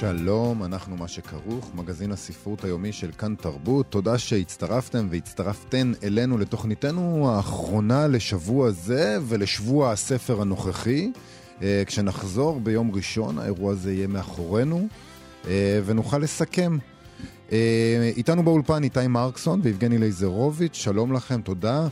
שלום, אנחנו מה שכרוך, מגזין הספרות היומי של כאן תרבות. תודה שהצטרפתם והצטרפתן אלינו לתוכניתנו האחרונה לשבוע זה ולשבוע הספר הנוכחי. אה, כשנחזור ביום ראשון, האירוע הזה יהיה מאחורינו, אה, ונוכל לסכם. אה, איתנו באולפן איתי מרקסון ויבגני לייזרוביץ', שלום לכם, תודה.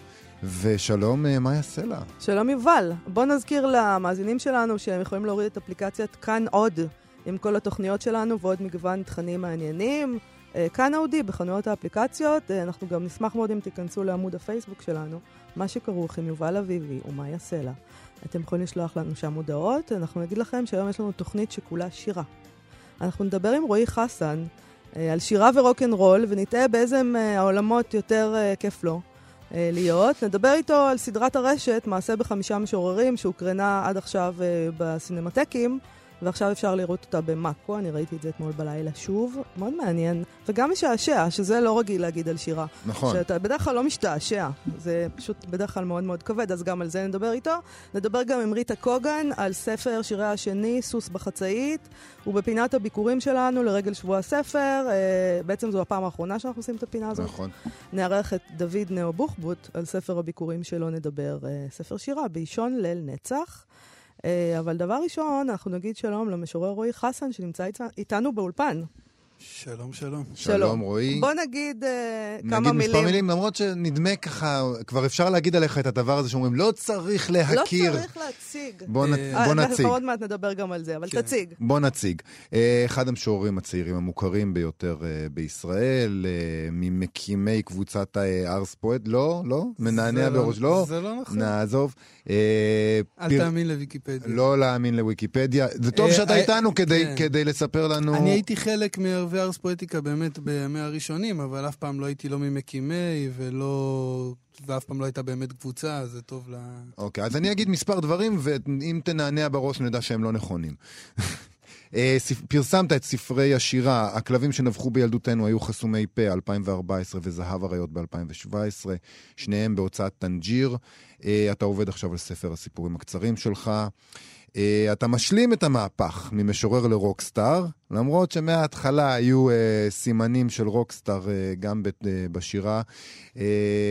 ושלום, מאיה סלע. שלום יובל. בוא נזכיר למאזינים שלנו שהם יכולים להוריד את אפליקציית כאן עוד. עם כל התוכניות שלנו ועוד מגוון תכנים מעניינים. אה, כאן אודי בחנויות האפליקציות, אה, אנחנו גם נשמח מאוד אם תיכנסו לעמוד הפייסבוק שלנו, מה שכרוך עם יובל אביבי ומאיה סלע. אתם יכולים לשלוח לנו שם הודעות, אנחנו נגיד לכם שהיום יש לנו תוכנית שכולה שירה. אנחנו נדבר עם רועי חסן אה, על שירה ורוקנרול, ונתאה באיזה העולמות יותר כיף לו להיות. נדבר איתו על סדרת הרשת, מעשה בחמישה משוררים, שהוקרנה עד עכשיו בסינמטקים. ועכשיו אפשר לראות אותה במאקו, אני ראיתי את זה אתמול בלילה שוב, מאוד מעניין, וגם משעשע, שזה לא רגיל להגיד על שירה. נכון. שאתה בדרך כלל לא משתעשע, זה פשוט בדרך כלל מאוד מאוד כבד, אז גם על זה נדבר איתו. נדבר גם עם ריטה קוגן על ספר שירי השני, סוס בחצאית, ובפינת הביקורים שלנו לרגל שבוע הספר, אה, בעצם זו הפעם האחרונה שאנחנו עושים את הפינה הזאת. נכון. נארח את דוד נאו בוחבוט על ספר הביקורים שלו, נדבר אה, ספר שירה, באישון ליל נצח. אה, אבל דבר ראשון, אנחנו נגיד שלום למשורר רועי חסן, שנמצא איתנו באולפן. שלום, שלום. שלום, רועי. בוא נגיד uh, כמה מילים. נגיד מספר מילים, למרות שנדמה ככה, כבר אפשר להגיד עליך את הדבר הזה שאומרים, לא צריך להכיר. לא צריך להציג. בוא, נ... אה, בוא נציג. אנחנו עוד מעט נדבר גם על זה, אבל כן. תציג. בוא נציג. אחד המשוררים הצעירים המוכרים ביותר בישראל, ממקימי קבוצת הארס פואט, לא, לא, מנענע לא- בראש, לא. זה לא נכון. נעזוב. אל פיר... תאמין לוויקיפדיה. לא להאמין לוויקיפדיה. זה טוב שאתה איתנו כדי, כן. כדי לספר לנו... אני הייתי חלק מערבי... וארס פואטיקה באמת בימי הראשונים, אבל אף פעם לא הייתי לא ממקימי ולא... ואף פעם לא הייתה באמת קבוצה, זה טוב ל... אוקיי, אז אני אגיד מספר דברים, ואם תנענע בראש נדע שהם לא נכונים. אה, פרסמת את ספרי השירה, הכלבים שנבחו בילדותנו היו חסומי פה, 2014, וזהב אריות ב-2017, שניהם בהוצאת טנג'יר. אה, אתה עובד עכשיו על ספר הסיפורים הקצרים שלך. אה, אתה משלים את המהפך ממשורר לרוקסטאר, למרות שמההתחלה היו uh, סימנים של רוקסטאר uh, גם ב, uh, בשירה. Uh,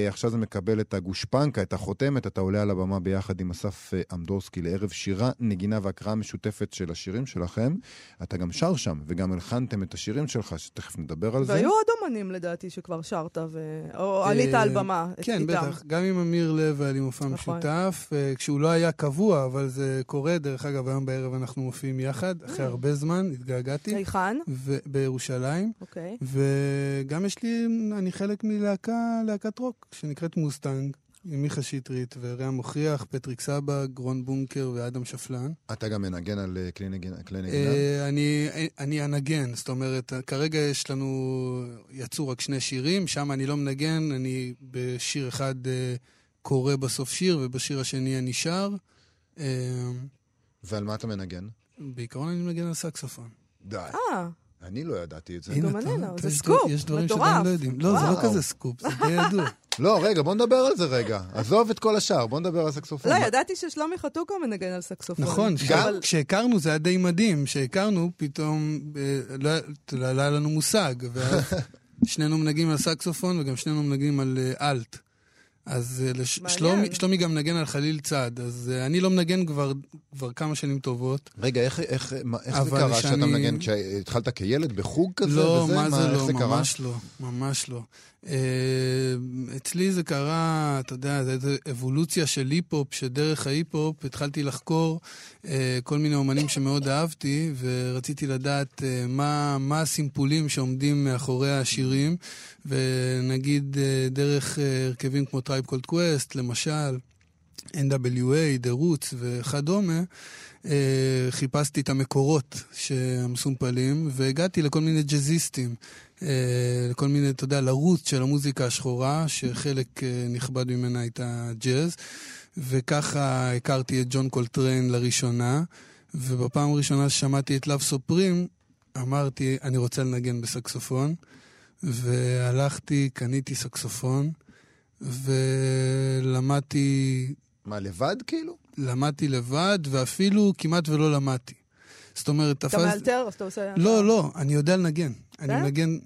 עכשיו זה מקבל את הגושפנקה, את החותמת, אתה עולה על הבמה ביחד עם אסף uh, אמדורסקי לערב שירה, נגינה והקראה משותפת של השירים שלכם. אתה גם שר שם, וגם הלחנתם את השירים שלך, שתכף נדבר על זה. והיו עוד אומנים לדעתי שכבר שרת, ו... או עלית על במה כן. בטח, גם עם אמיר לב היה לי מופע. משותף, כשהוא לא היה קבוע, אבל זה קורה, דרך אגב, היום בערב אנחנו מופיעים יחד, אחרי הרבה זמן, התגעגעתי. היכן? בירושלים. אוקיי. וגם יש לי, אני חלק מלהקה, להקת רוק, שנקראת מוסטנג. עם מיכה שטרית וריאה מוכריח, פטריק סבא, גרון בונקר ואדם שפלן. אתה גם מנגן על אה, כלי נגינה? אה, אני, אני אנגן, זאת אומרת, כרגע יש לנו, יצאו רק שני שירים, שם אני לא מנגן, אני בשיר אחד אה, קורא בסוף שיר, ובשיר השני אני שר. ועל מה אתה מנגן? בעיקרון אני מנגן על סקסופון. די. אה. אני לא ידעתי את זה. גם אני לא, זה סקופ, מטורף. יש דברים שעדיין לא יודעים. לא, זה לא כזה סקופ, זה די ידוע. לא, רגע, בוא נדבר על זה רגע. עזוב את כל השאר, בוא נדבר על סקסופון. לא, ידעתי ששלומי חתוקו מנגן על סקסופון. נכון, כשהכרנו זה היה די מדהים. כשהכרנו, פתאום אה, לא, לא היה לנו מושג. שנינו מנגנים על סקסופון וגם שנינו מנגנים על אה, אלט. אז אה, שלומי, שלומי גם מנגן על חליל צד, אז uh, אני לא מנגן כבר, כבר כמה שנים טובות. רגע, איך, איך, איך זה קרה שאני... שאתה מנגן? כשהתחלת כילד בחוג כזה? לא, וזה? מה זה מה, לא, ממש קרה? לא, ממש לא. אה, אצלי זה קרה, אתה יודע, זו אבולוציה של היפ-הופ, שדרך ההיפ-הופ התחלתי לחקור אה, כל מיני אומנים שמאוד אהבתי, ורציתי לדעת אה, מה, מה הסימפולים שעומדים מאחורי השירים, ונגיד אה, דרך אה, הרכבים כמו Tribe Called Quest, למשל. NWA, The Roots וכדומה, אה, חיפשתי את המקורות המסומפלים, והגעתי לכל מיני ג'אזיסטים, אה, לכל מיני, אתה יודע, ל roots של המוזיקה השחורה, שחלק אה, נכבד ממנה הייתה ג'אז, וככה הכרתי את ג'ון קולטריין לראשונה, ובפעם הראשונה ששמעתי את Love Supreme, אמרתי, אני רוצה לנגן בסקסופון, והלכתי, קניתי סקסופון, ולמדתי... מה, לבד כאילו? למדתי לבד, ואפילו כמעט ולא למדתי. זאת אומרת, תפס... אתה מאלתר? אז אתה עושה... לא, לא, אני יודע לנגן. אני כן? מנגן,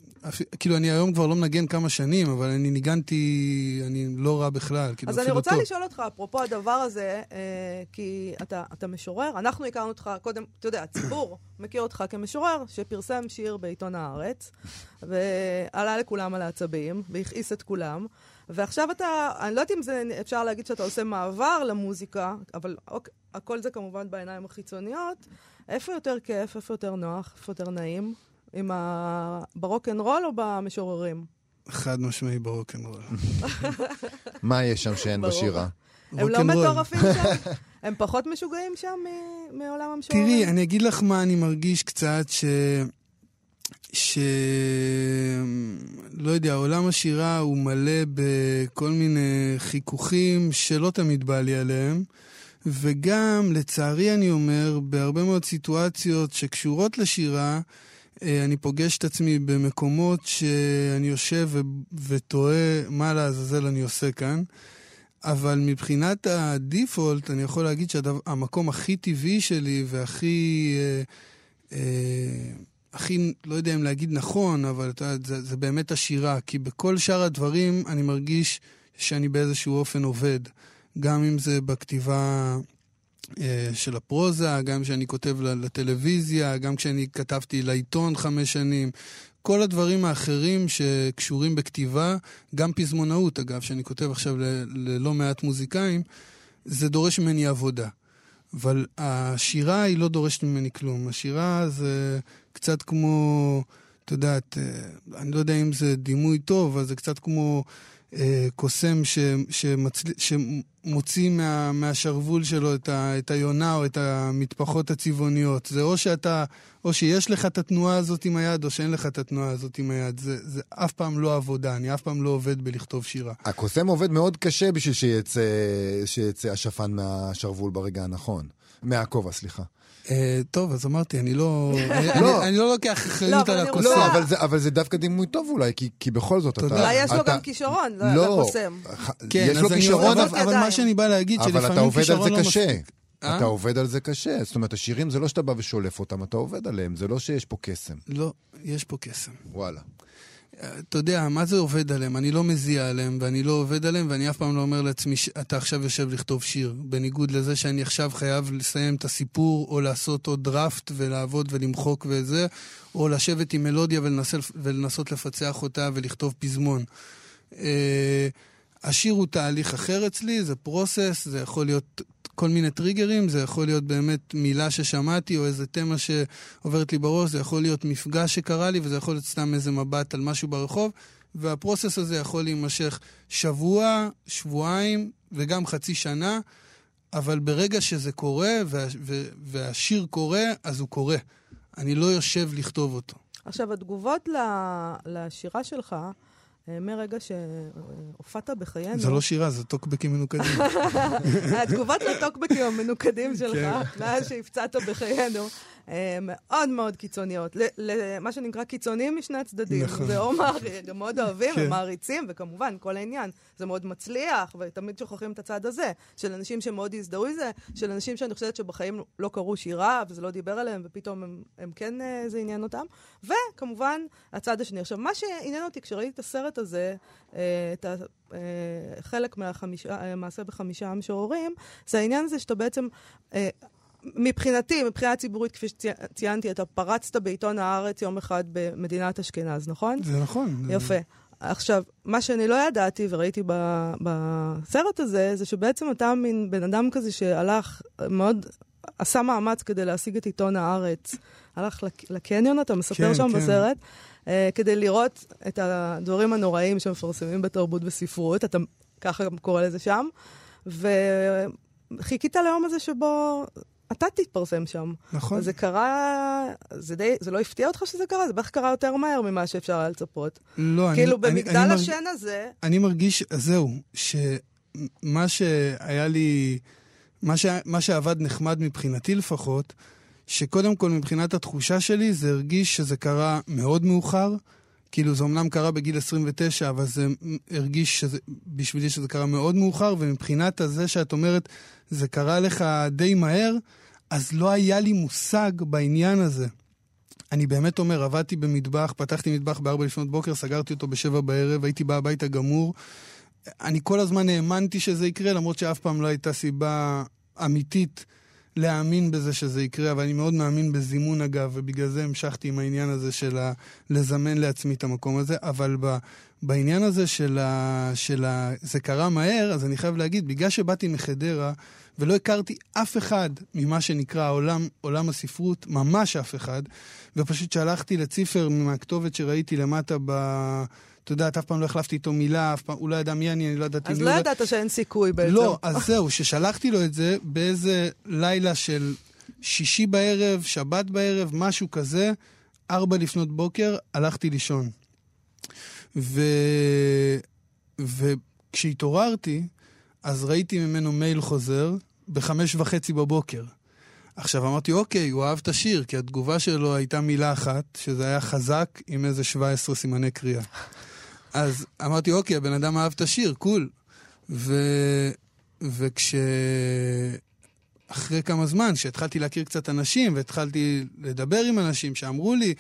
כאילו, אני היום כבר לא מנגן כמה שנים, אבל אני ניגנתי, אני לא רע בכלל, כאילו, אז אני רוצה טוב. לשאול אותך, אפרופו הדבר הזה, אה, כי אתה, אתה משורר, אנחנו הכרנו אותך קודם, אתה יודע, הציבור מכיר אותך כמשורר, שפרסם שיר בעיתון הארץ, ועלה לכולם על העצבים, והכעיס את כולם. ועכשיו אתה, אני לא יודעת אם זה, אפשר להגיד שאתה עושה מעבר למוזיקה, אבל אוקיי, הכל זה כמובן בעיניים החיצוניות. איפה יותר כיף, איפה יותר נוח, איפה יותר נעים? עם ה... ברוקנרול או במשוררים? חד משמעי ברוקנרול. מה יש שם שאין בשירה? הם לא מטורפים שם? הם פחות משוגעים שם מעולם המשוררים? תראי, אני אגיד לך מה אני מרגיש קצת, ש... ש... לא יודע, עולם השירה הוא מלא בכל מיני חיכוכים שלא תמיד בא לי עליהם. וגם, לצערי אני אומר, בהרבה מאוד סיטואציות שקשורות לשירה, אה, אני פוגש את עצמי במקומות שאני יושב ותוהה מה לעזאזל אני עושה כאן. אבל מבחינת הדיפולט, אני יכול להגיד שהמקום הכי טבעי שלי והכי... אה, אה, הכי, לא יודע אם להגיד נכון, אבל אתה, זה, זה באמת השירה. כי בכל שאר הדברים אני מרגיש שאני באיזשהו אופן עובד. גם אם זה בכתיבה אה, של הפרוזה, גם כשאני כותב לטלוויזיה, גם כשאני כתבתי לעיתון חמש שנים. כל הדברים האחרים שקשורים בכתיבה, גם פזמונאות אגב, שאני כותב עכשיו ללא מעט מוזיקאים, זה דורש ממני עבודה. אבל השירה היא לא דורשת ממני כלום. השירה זה קצת כמו, את יודעת, אה, אני לא יודע אם זה דימוי טוב, אבל זה קצת כמו אה, קוסם ש, שמצל, שמוציא מה, מהשרוול שלו את, ה, את היונה או את המטפחות הצבעוניות. זה או שאתה, או שיש לך את התנועה הזאת עם היד, או שאין לך את התנועה הזאת עם היד. זה, זה אף פעם לא עבודה, אני אף פעם לא עובד בלכתוב שירה. הקוסם עובד מאוד קשה בשביל שיצא, שיצא השפן מהשרוול ברגע הנכון. מהכובע, סליחה. אה, טוב, אז אמרתי, אני לא... לא. אני לא לוקח אחריות לא, על הקוסם. לא, אבל זה דווקא דימוי טוב אולי, כי בכל זאת אתה... אולי יש לו גם כישרון לא, לקוסם. כן, יש לו כישרון, אבל מה שאני בא להגיד, שלפעמים כישרון לא מספיק. אה? אתה עובד על זה קשה. זאת אומרת, השירים זה לא שאתה בא ושולף אותם, אתה עובד עליהם, זה לא שיש פה קסם. לא, יש פה קסם. וואלה. אתה יודע, מה זה עובד עליהם? אני לא מזיע עליהם, ואני לא עובד עליהם, ואני אף פעם לא אומר לעצמי, אתה עכשיו יושב לכתוב שיר. בניגוד לזה שאני עכשיו חייב לסיים את הסיפור, או לעשות עוד דראפט, ולעבוד ולמחוק וזה, או לשבת עם מלודיה ולנסות, ולנסות לפצח אותה ולכתוב פזמון. אה, השיר הוא תהליך אחר אצלי, זה פרוסס, זה יכול להיות כל מיני טריגרים, זה יכול להיות באמת מילה ששמעתי או איזה תמה שעוברת לי בראש, זה יכול להיות מפגש שקרה לי וזה יכול להיות סתם איזה מבט על משהו ברחוב, והפרוסס הזה יכול להימשך שבוע, שבועיים וגם חצי שנה, אבל ברגע שזה קורה וה, והשיר קורה, אז הוא קורה. אני לא יושב לכתוב אותו. עכשיו, התגובות לשירה שלך, מרגע שהופעת בחיינו... זה לא שירה, זה טוקבקים מנוקדים. התגובות לטוקבקים המנוקדים שלך, כן. מאז שהפצעת בחיינו, אה, מאוד מאוד קיצוניות. למה שנקרא קיצוניים משני הצדדים. נכון. זה או גם מאוד אוהבים כן. ומעריצים, וכמובן, כל העניין. זה מאוד מצליח, ותמיד שוכחים את הצד הזה, של אנשים שמאוד הזדהו עם זה, של אנשים שאני חושבת שבחיים לא קראו שירה, וזה לא דיבר עליהם, ופתאום הם, הם כן, אה, זה עניין אותם. וכמובן, הצד השני. עכשיו, מה שעניין אותי כשראיתי את הסרט הזה, אה, את ה... חלק מהחמישה, מעשה בחמישה המשוררים, זה העניין הזה שאתה בעצם מבחינתי, מבחינה ציבורית, כפי שציינתי, אתה פרצת בעיתון הארץ יום אחד במדינת אשכנז, נכון? זה נכון. יפה. עכשיו, מה שאני לא ידעתי וראיתי בסרט הזה, זה שבעצם אתה מין בן אדם כזה שהלך מאוד, עשה מאמץ כדי להשיג את עיתון הארץ. הלך לקניון, אתה מספר כן, שם כן. בסרט, uh, כדי לראות את הדברים הנוראים שמפרסמים בתרבות וספרות, אתה ככה גם קורא לזה שם. וחיכית ליום הזה שבו אתה תתפרסם שם. נכון. זה קרה, זה די, זה לא הפתיע אותך שזה קרה? זה בערך קרה יותר מהר ממה שאפשר היה לצפות. לא, אני... כאילו, אני- במגדל אני השן מרג- הזה, אני מרגיש, זהו, שמה שהיה לי, מה, ש... מה שעבד נחמד מבחינתי לפחות, שקודם כל מבחינת התחושה שלי זה הרגיש שזה קרה מאוד מאוחר. כאילו זה אמנם קרה בגיל 29, אבל זה הרגיש שזה, בשבילי שזה קרה מאוד מאוחר, ומבחינת הזה שאת אומרת, זה קרה לך די מהר, אז לא היה לי מושג בעניין הזה. אני באמת אומר, עבדתי במטבח, פתחתי מטבח בארבע לפנות בוקר, סגרתי אותו בשבע בערב, הייתי בא הביתה גמור. אני כל הזמן האמנתי שזה יקרה, למרות שאף פעם לא הייתה סיבה אמיתית להאמין בזה שזה יקרה, אבל אני מאוד מאמין בזימון אגב, ובגלל זה המשכתי עם העניין הזה של ה... לזמן לעצמי את המקום הזה, אבל ב... בעניין הזה של ה... של ה... זה קרה מהר, אז אני חייב להגיד, בגלל שבאתי מחדרה, ולא הכרתי אף אחד ממה שנקרא עולם, עולם הספרות, ממש אף אחד, ופשוט שלחתי לציפר מהכתובת שראיתי למטה ב... אתה יודע, אף פעם לא החלפתי איתו מילה, אף פעם, הוא לא ידע מי אני, אני לא ידעתי אז מי לא הוא. ידעת שאין סיכוי בעצם. לא, אז זהו, ששלחתי לו את זה באיזה לילה של שישי בערב, שבת בערב, משהו כזה, ארבע לפנות בוקר, הלכתי לישון. ו... וכשהתעוררתי, אז ראיתי ממנו מייל חוזר בחמש וחצי בבוקר. עכשיו אמרתי, אוקיי, הוא אהב את השיר, כי התגובה שלו הייתה מילה אחת, שזה היה חזק עם איזה 17 סימני קריאה. אז אמרתי, אוקיי, הבן אדם אהב את השיר, קול. ו... וכש... אחרי כמה זמן, שהתחלתי להכיר קצת אנשים, והתחלתי לדבר עם אנשים שאמרו לי,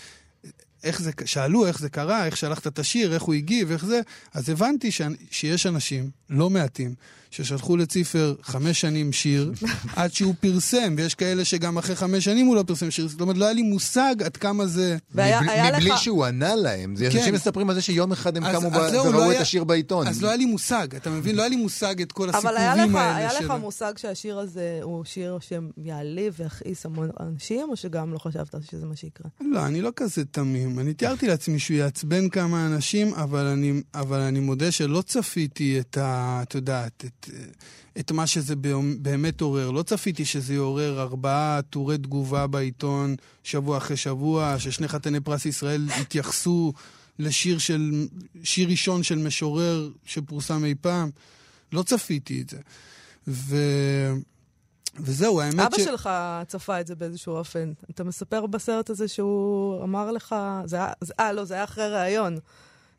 איך זה, שאלו איך זה קרה, איך שלחת את השיר, איך הוא הגיב, איך זה, אז הבנתי ש... שיש אנשים, לא מעטים, ששלחו לציפר חמש שנים שיר, עד שהוא פרסם, ויש כאלה שגם אחרי חמש שנים הוא לא פרסם שיר, זאת אומרת, לא היה לי מושג עד כמה זה... והיה מבלי- היה מבלי לך... שהוא ענה להם. זה כן. אנשים מספרים על זה שיום אחד הם אז- קמו אז ב- זהו, לא וראו את השיר בעיתון. אז לא היה לי מושג, אתה מבין? לא היה לי מושג את כל אבל הסיפורים היה האלה לך, היה לך מושג שהשיר הזה הוא שיר שיעליב ויכעיס המון אנשים, או שגם לא חשבת שזה מה שיקרה? לא, אני לא כזה תמים. אני תיארתי לעצמי שהוא יעצבן כמה אנשים, אבל אני, אבל אני מודה שלא צפיתי את ה... את יודעת, את, את מה שזה באמת עורר. לא צפיתי שזה יעורר ארבעה טורי תגובה בעיתון שבוע אחרי שבוע, ששני חתני פרס ישראל התייחסו לשיר של... שיר ראשון של משורר שפורסם אי פעם. לא צפיתי את זה. ו... וזהו, האמת אבא שלך צפה את זה באיזשהו אופן. אתה מספר בסרט הזה שהוא אמר לך, זה היה, אה, לא, זה היה אחרי ראיון.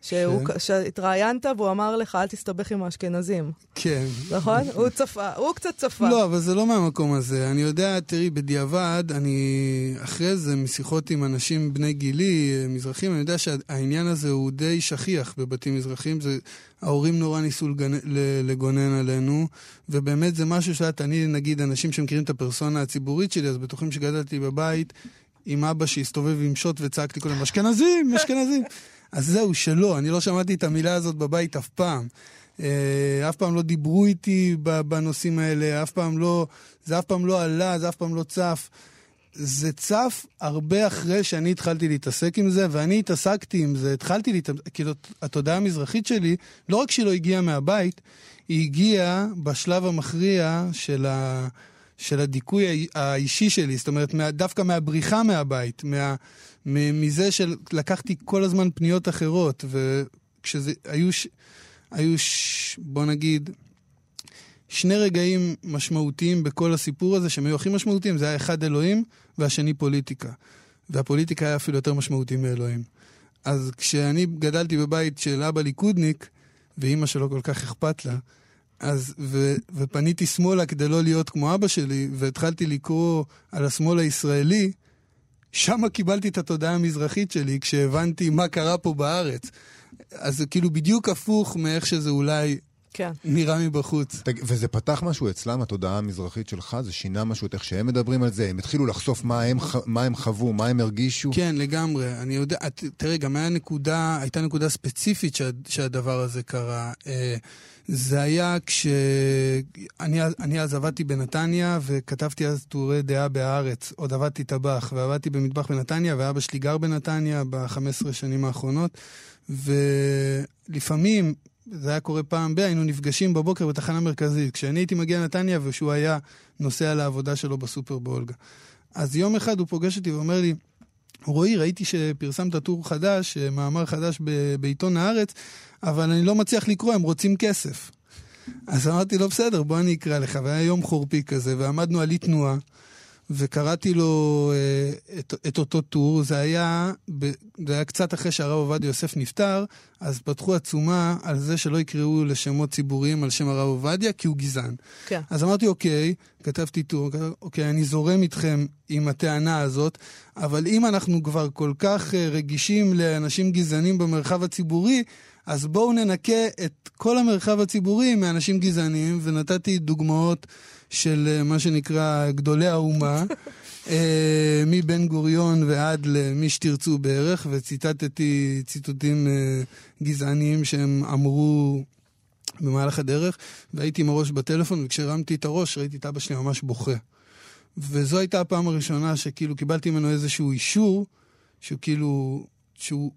שהוא, כן. שהתראיינת והוא אמר לך, אל תסתבך עם האשכנזים, כן. נכון? הוא צפה, הוא קצת צפה. לא, אבל זה לא מהמקום הזה. אני יודע, תראי, בדיעבד, אני אחרי זה, משיחות עם אנשים בני גילי, אה, מזרחים, אני יודע שהעניין הזה הוא די שכיח בבתים מזרחים. זה, ההורים נורא ניסו לגנ... לגונן עלינו, ובאמת זה משהו שאת, אני, נגיד, אנשים שמכירים את הפרסונה הציבורית שלי, אז בטוחים שגדלתי בבית עם אבא שהסתובב עם שוט וצעקתי כל הזמן, אשכנזים, אשכנזים. אז זהו, שלא, אני לא שמעתי את המילה הזאת בבית אף פעם. אה, אף פעם לא דיברו איתי בנושאים האלה, אף פעם לא, זה אף פעם לא עלה, זה אף פעם לא צף. זה צף הרבה אחרי שאני התחלתי להתעסק עם זה, ואני התעסקתי עם זה, התחלתי להתעסק, כאילו, התודעה המזרחית שלי, לא רק שהיא לא הגיעה מהבית, היא הגיעה בשלב המכריע של, ה, של הדיכוי האי- האישי שלי, זאת אומרת, דווקא מהבריחה מהבית, מה, מזה שלקחתי כל הזמן פניות אחרות, וכשזה, היו, ש, היו ש, בוא נגיד, שני רגעים משמעותיים בכל הסיפור הזה, שהם היו הכי משמעותיים, זה היה אחד אלוהים והשני פוליטיקה. והפוליטיקה היה אפילו יותר משמעותי מאלוהים. אז כשאני גדלתי בבית של אבא ליכודניק, ואימא שלו כל כך אכפת לה, אז, ו, ופניתי שמאלה כדי לא להיות כמו אבא שלי, והתחלתי לקרוא על השמאל הישראלי, שם קיבלתי את התודעה המזרחית שלי, כשהבנתי מה קרה פה בארץ. אז זה כאילו בדיוק הפוך מאיך שזה אולי כן. נראה מבחוץ. תג- וזה פתח משהו אצלם, התודעה המזרחית שלך? זה שינה משהו את איך שהם מדברים על זה? הם התחילו לחשוף מה הם, ח- מה הם חוו, מה הם הרגישו? כן, לגמרי. אני יודע, תראה, גם היה נקודה, הייתה נקודה ספציפית שה, שהדבר הזה קרה. אה, זה היה כש... אני, אני אז עבדתי בנתניה וכתבתי אז טורי דעה בהארץ. עוד עבדתי טבח, ועבדתי במטבח בנתניה, ואבא שלי גר בנתניה ב-15 שנים האחרונות. ולפעמים זה היה קורה פעם ב... היינו נפגשים בבוקר בתחנה מרכזית. כשאני הייתי מגיע לנתניה ושהוא היה נוסע לעבודה שלו בסופר באולגה. אז יום אחד הוא פוגש אותי ואומר לי, רועי, ראיתי שפרסמת טור חדש, מאמר חדש בעיתון הארץ, אבל אני לא מצליח לקרוא, הם רוצים כסף. אז אמרתי לו, בסדר, בוא אני אקרא לך. והיה יום חורפי כזה, ועמדנו על אי תנועה. וקראתי לו אה, את, את אותו טור, זה היה, זה היה קצת אחרי שהרב עובדיה יוסף נפטר, אז פתחו עצומה על זה שלא יקראו לשמות ציבוריים על שם הרב עובדיה, כי הוא גזען. כן. אז אמרתי, אוקיי, כתבתי טור, אוקיי, אני זורם איתכם עם הטענה הזאת, אבל אם אנחנו כבר כל כך אה, רגישים לאנשים גזענים במרחב הציבורי, אז בואו ננקה את כל המרחב הציבורי מאנשים גזעניים, ונתתי דוגמאות של אה, מה שנקרא גדולי האומה, אה, מבן גוריון ועד למי שתרצו בערך, וציטטתי ציטוטים אה, גזעניים שהם אמרו במהלך הדרך, והייתי עם הראש בטלפון, וכשהרמתי את הראש ראיתי את אבא שלי ממש בוכה. וזו הייתה הפעם הראשונה שכאילו קיבלתי ממנו איזשהו אישור, שהוא כאילו, שהוא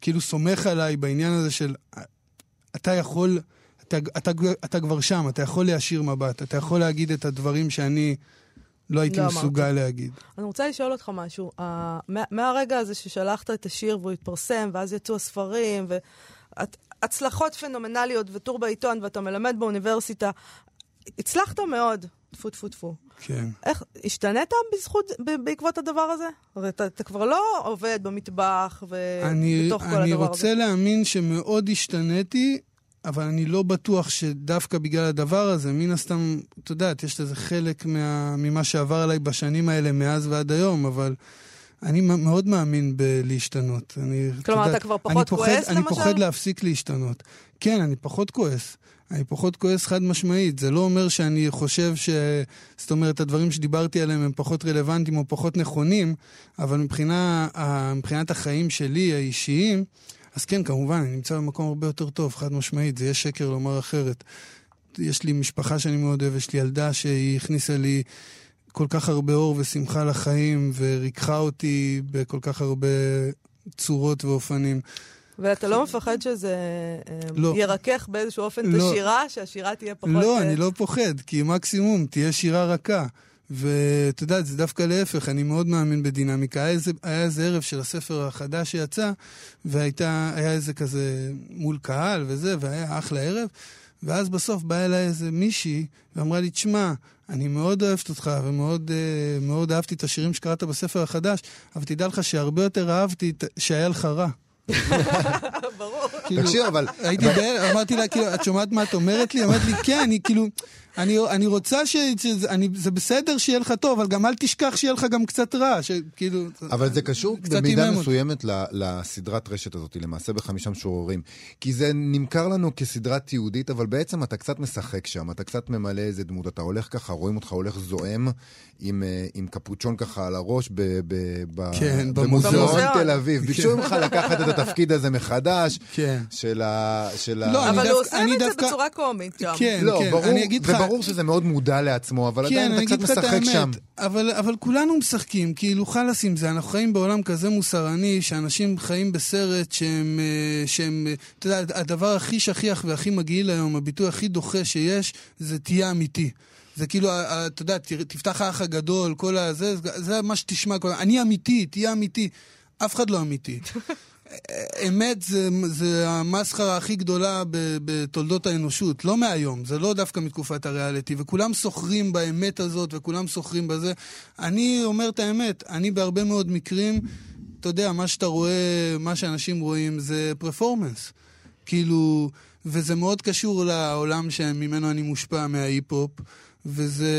כאילו סומך עליי בעניין הזה של אתה יכול, אתה, אתה, אתה כבר שם, אתה יכול להשאיר מבט, אתה יכול להגיד את הדברים שאני לא הייתי לא מסוגל אמרתי. להגיד. אני רוצה לשאול אותך משהו. Uh, מה, מהרגע הזה ששלחת את השיר והוא התפרסם, ואז יצאו הספרים, והצלחות פנומנליות וטור בעיתון, ואתה מלמד באוניברסיטה, הצלחת מאוד. טפו טפו טפו. כן. איך, השתנית בזכות, בעקבות הדבר הזה? הרי אתה, אתה כבר לא עובד במטבח ובתוך כל הדבר הזה. אני רוצה להאמין שמאוד השתניתי, אבל אני לא בטוח שדווקא בגלל הדבר הזה, מן הסתם, אתה יודעת, יש לזה חלק מה, ממה שעבר עליי בשנים האלה, מאז ועד היום, אבל... אני מאוד מאמין בלהשתנות. אני, כלומר, אתה כבר פחות כועס, למשל? אני פוחד להפסיק להשתנות. כן, אני פחות כועס. אני פחות כועס חד משמעית. זה לא אומר שאני חושב ש... זאת אומרת, הדברים שדיברתי עליהם הם פחות רלוונטיים או פחות נכונים, אבל מבחינה, מבחינת החיים שלי, האישיים, אז כן, כמובן, אני נמצא במקום הרבה יותר טוב, חד משמעית. זה יהיה שקר לומר אחרת. יש לי משפחה שאני מאוד אוהב, יש לי ילדה שהיא הכניסה לי כל כך הרבה אור ושמחה לחיים, וריככה אותי בכל כך הרבה צורות ואופנים. ואתה לא מפחד שזה אה, לא. ירכך באיזשהו אופן לא. את השירה, שהשירה תהיה פחות... לא, אה, אני לא פוחד, כי מקסימום תהיה שירה רכה. ואת יודעת, זה דווקא להפך, אני מאוד מאמין בדינמיקה. היה איזה, היה איזה ערב של הספר החדש שיצא, והיה איזה כזה מול קהל וזה, והיה אחלה ערב, ואז בסוף באה אליי איזה מישהי, ואמרה לי, תשמע, אני מאוד אוהבת אותך, ומאוד uh, אהבתי את השירים שקראת בספר החדש, אבל תדע לך שהרבה יותר אהבתי שהיה לך רע. ברור. תקשיב, אבל... הייתי בהלם, אמרתי לה, כאילו, את שומעת מה את אומרת לי? אמרת לי, כן, אני כאילו... אני, אני רוצה ש... שזה, אני, זה בסדר שיהיה לך טוב, אבל גם אל תשכח שיהיה לך גם קצת רע, שכאילו... אבל זה קשור במידה מסוימת לסדרת רשת הזאת, למעשה בחמישה משוררים. כי זה נמכר לנו כסדרת תיעודית, אבל בעצם אתה קצת משחק שם, אתה קצת ממלא איזה דמות, אתה הולך ככה, רואים אותך הולך זועם, עם, אה, עם קפוצ'ון ככה על הראש ב, ב, ב, כן, במוזיאון תל אביב. ביקשו כן. ממך לקחת את התפקיד הזה מחדש, כן. של ה... של לא, ה... אבל הוא עושה את זה בצורה קומית שם. כן, לא, כן, ברור, אני אגיד לך... ברור שזה מאוד מודע לעצמו, אבל כן, עדיין אתה קצת משחק שם. אבל, אבל כולנו משחקים, כאילו חלאס עם זה, אנחנו חיים בעולם כזה מוסרני, שאנשים חיים בסרט שהם, אה, שהם, אתה יודע, הדבר הכי שכיח והכי מגעיל היום, הביטוי הכי דוחה שיש, זה תהיה אמיתי. זה כאילו, אתה יודע, תפתח האח הגדול, כל הזה, זה מה שתשמע, אני אמיתי, תהיה אמיתי. אף אחד לא אמיתי. אמת זה, זה המסחרה הכי גדולה בתולדות האנושות, לא מהיום, זה לא דווקא מתקופת הריאליטי, וכולם סוחרים באמת הזאת וכולם סוחרים בזה. אני אומר את האמת, אני בהרבה מאוד מקרים, אתה יודע, מה שאתה רואה, מה שאנשים רואים זה פרפורמנס. כאילו, וזה מאוד קשור לעולם שממנו אני מושפע מההיפ-הופ. וזה,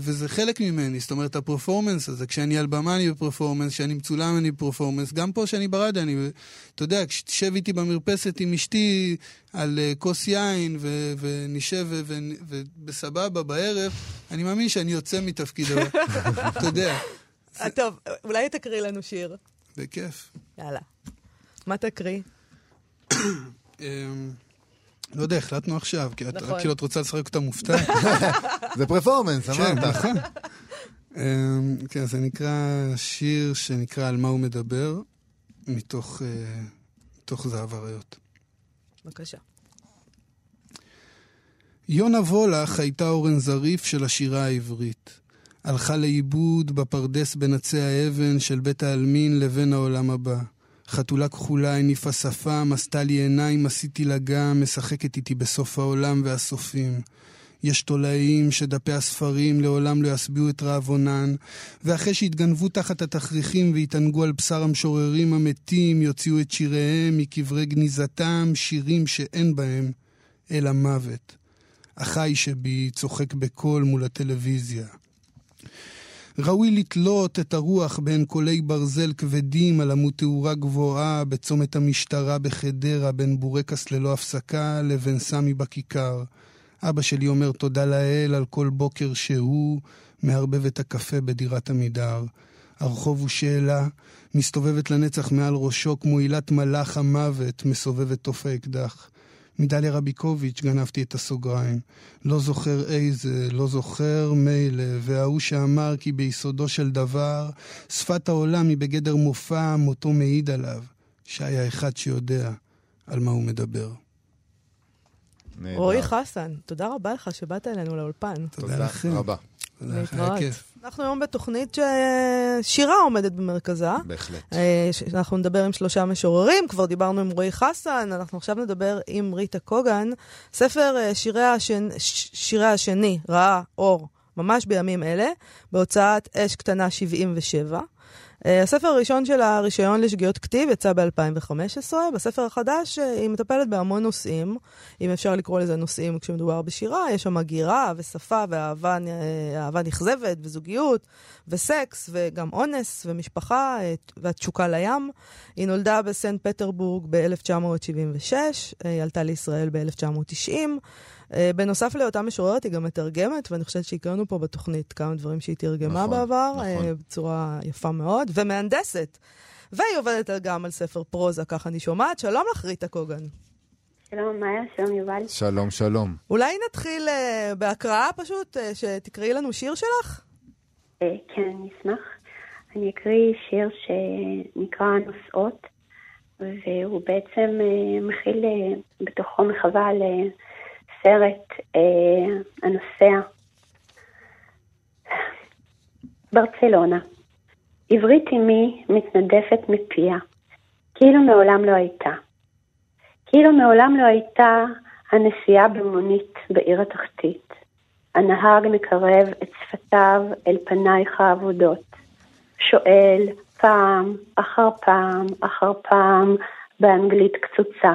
וזה חלק ממני, זאת אומרת, הפרפורמנס הזה, כשאני על במה אני בפרפורמנס, כשאני מצולם אני בפרפורמנס, גם פה כשאני ברדיו, אני, אתה יודע, כשתשב איתי במרפסת עם אשתי על uh, כוס יין, ו, ונשב ובסבבה בערב, אני מאמין שאני יוצא מתפקיד, אתה יודע. אה, טוב, אולי תקריא לנו שיר. בכיף. יאללה. מה תקריא? לא יודע, החלטנו עכשיו, כי את כאילו את רוצה לשחק אותה מופתע. זה פרפורמנס, אמרת. כן, נכון. אמ, כן, זה נקרא שיר שנקרא על מה הוא מדבר, מתוך זהב אריות. בבקשה. יונה וולך הייתה אורן זריף של השירה העברית. הלכה לאיבוד בפרדס בין עצי האבן של בית העלמין לבין העולם הבא. חתולה כחולה הניפה שפם, עשתה לי עיניים, עשיתי לה גם, משחקת איתי בסוף העולם והסופים. יש תולעים שדפי הספרים לעולם לא ישביעו את רעבונן, ואחרי שהתגנבו תחת התכריכים והתענגו על בשר המשוררים המתים, יוציאו את שיריהם מקברי גניזתם, שירים שאין בהם, אלא מוות. החי שבי צוחק בקול מול הטלוויזיה. ראוי לתלות את הרוח בין קולי ברזל כבדים על עמוד תאורה גבוהה בצומת המשטרה בחדרה בין בורקס ללא הפסקה לבין סמי בכיכר. אבא שלי אומר תודה לאל על כל בוקר שהוא מערבב את הקפה בדירת עמידר. הרחוב הוא שאלה, מסתובבת לנצח מעל ראשו כמו עילת מלאך המוות, מסובבת תוף האקדח. מדליה רביקוביץ' גנבתי את הסוגריים. לא זוכר איזה, לא זוכר מילא, וההוא שאמר כי ביסודו של דבר, שפת העולם היא בגדר מופע, מותו מעיד עליו, שהיה אחד שיודע על מה הוא מדבר. רועי חסן, תודה רבה לך שבאת אלינו לאולפן. תודה לכם. רבה. להתראות. אנחנו היום בתוכנית ששירה עומדת במרכזה. בהחלט. אה, אנחנו נדבר עם שלושה משוררים, כבר דיברנו עם רועי חסן, אנחנו עכשיו נדבר עם ריטה קוגן. ספר אה, שירי, השני, שירי השני ראה אור ממש בימים אלה, בהוצאת אש קטנה 77. אה, הספר הראשון של הרישיון לשגיאות כתיב יצא ב-2015. בספר החדש אה, היא מטפלת בהמון נושאים, אם אפשר לקרוא לזה נושאים כשמדובר בשירה. יש שם הגירה ושפה ואהבה אה, נכזבת וזוגיות וסקס וגם אונס ומשפחה והתשוקה לים. היא נולדה בסנט פטרבורג ב-1976, היא עלתה לישראל ב-1990. Uh, בנוסף להיותה משוררת, היא גם מתרגמת, ואני חושבת שהקראנו פה בתוכנית כמה דברים שהיא תרגמה נכון, בעבר, נכון. uh, בצורה יפה מאוד, ומהנדסת. והיא עובדת גם על ספר פרוזה, כך אני שומעת. שלום לך, ריטה קוגן. שלום, מאיה, שלום יובל. שלום, שלום. אולי נתחיל uh, בהקראה פשוט, uh, שתקראי לנו שיר שלך? Uh, כן, אני אשמח. אני אקריא שיר שנקרא נוסעות, והוא בעצם uh, מכיל uh, בתוכו מחווה ל... הסרט אה, הנוסע. ברצלונה. עברית אמי מתנדפת מפיה, כאילו מעולם לא הייתה. כאילו מעולם לא הייתה הנסיעה במונית בעיר התחתית. הנהג מקרב את שפתיו אל פנייך האבודות. שואל פעם אחר פעם אחר פעם באנגלית קצוצה,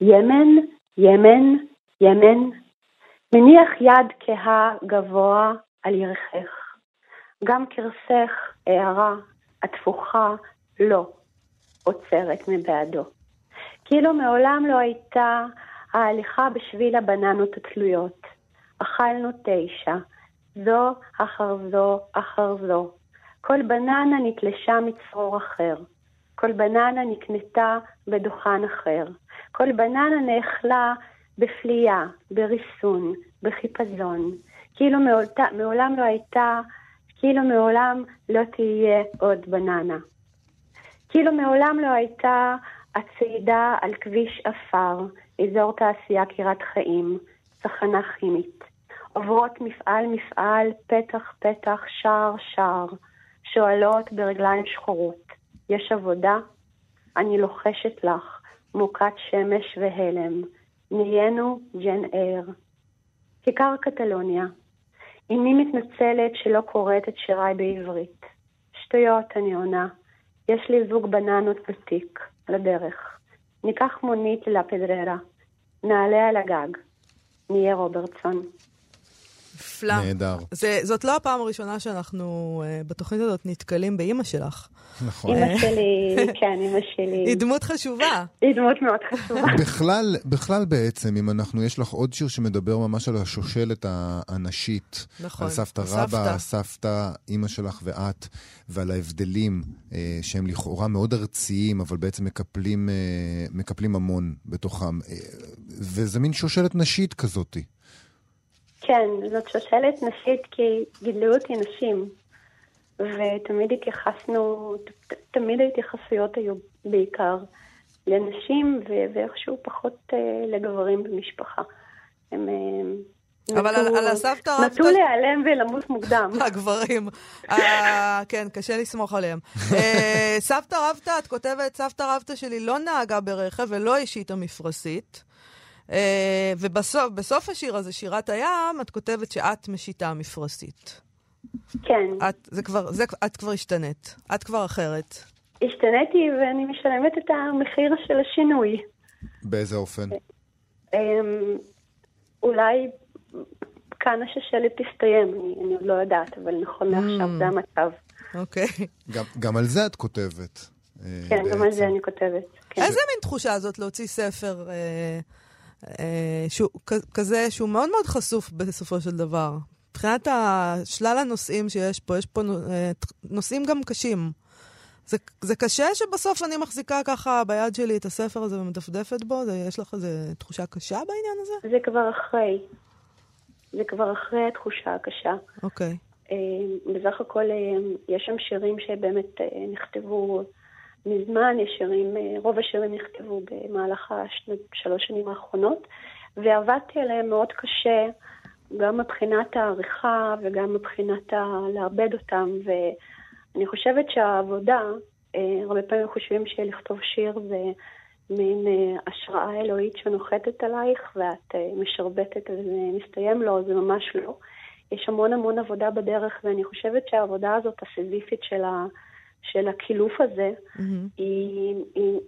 ימן, ימן, ימן, מניח יד כהה גבוה על ירכך. גם קרסך, הערה, התפוחה, לא, עוצרת מבעדו. כאילו מעולם לא הייתה ההליכה בשביל הבננות התלויות. אכלנו תשע, זו אחר זו אחר זו. כל בננה נתלשה מצרור אחר. כל בננה נקנתה בדוכן אחר. כל בננה נאכלה בפליאה, בריסון, בחיפזון. כאילו מעולת, מעולם לא הייתה, כאילו מעולם לא תהיה עוד בננה. כאילו מעולם לא הייתה הצעידה על כביש עפר, אזור תעשייה קירת חיים, צחנה כימית. עוברות מפעל מפעל, פתח פתח, שער שער, שואלות ברגליים שחורות, יש עבודה? אני לוחשת לך, מוכת שמש והלם, נהיינו ג'ן אייר. כיכר קטלוניה. אמי מתנצלת שלא קוראת את שיריי בעברית. שטויות, אני עונה. יש לי זוג בננות ותיק, לדרך. ניקח מונית לפדררה. נעלה על הגג. נהיה רוברטסון. נפלא. נהדר. זאת לא הפעם הראשונה שאנחנו uh, בתוכנית הזאת נתקלים באימא שלך. נכון. אימא שלי, כן, אימא שלי. היא דמות חשובה. היא דמות מאוד חשובה. בכלל, בכלל בעצם, אם אנחנו, יש לך עוד שיר שמדבר ממש על השושלת הנשית. נכון. על סבתא רבא, סבתא, אימא שלך ואת, ועל ההבדלים אה, שהם לכאורה מאוד ארציים, אבל בעצם מקפלים, אה, מקפלים המון בתוכם. אה, וזה מין שושלת נשית כזאתי. כן, זאת שושלת נשית כי גידלו אותי נשים. ותמיד התייחסנו, תמיד ההתייחסויות היו בעיקר לנשים ואיכשהו פחות אה, לגברים במשפחה. הם... אבל נטו, על, על הסבתא רבתא... נטו להיעלם ולמות מוקדם. הגברים. אה, כן, קשה לסמוך עליהם. אה, סבתא רבתא, את כותבת, סבתא רבתא שלי לא נהגה ברכב ולא השיתה מפרשית. אה, ובסוף השיר הזה, שירת הים, את כותבת שאת משיתה מפרשית. כן. את, זה כבר, זה, את כבר השתנית. את כבר אחרת. השתניתי ואני משלמת את המחיר של השינוי. באיזה אופן? אמ, אולי כאן השושלת תסתיים, אני, אני עוד לא יודעת, אבל נכון לעכשיו mm. זה המצב. אוקיי. גם, גם על זה את כותבת. אה, כן, בעצם. גם על זה אני כותבת. כן. איזה מין תחושה זאת להוציא ספר אה, אה, שהוא, כזה שהוא מאוד מאוד חשוף בסופו של דבר? מבחינת שלל הנושאים שיש פה, יש פה אה, נושאים גם קשים. זה, זה קשה שבסוף אני מחזיקה ככה ביד שלי את הספר הזה ומדפדפת בו? זה, יש לך איזו תחושה קשה בעניין הזה? זה כבר אחרי. זה כבר אחרי התחושה הקשה. אוקיי. Okay. אה, בסך הכל אה, יש שם שירים שבאמת אה, נכתבו מזמן, יש שירים, רוב השירים נכתבו במהלך השלוש שנים האחרונות, ועבדתי עליהם מאוד קשה, גם מבחינת העריכה וגם מבחינת ה... לעבד אותם, ואני חושבת שהעבודה, הרבה פעמים חושבים שלכתוב שיר זה מין השראה אלוהית שנוחתת עלייך ואת משרבטת וזה מסתיים, לא, זה ממש לא. יש המון המון עבודה בדרך, ואני חושבת שהעבודה הזאת, הסיזיפית של, ה, של הקילוף הזה, mm-hmm. היא, היא,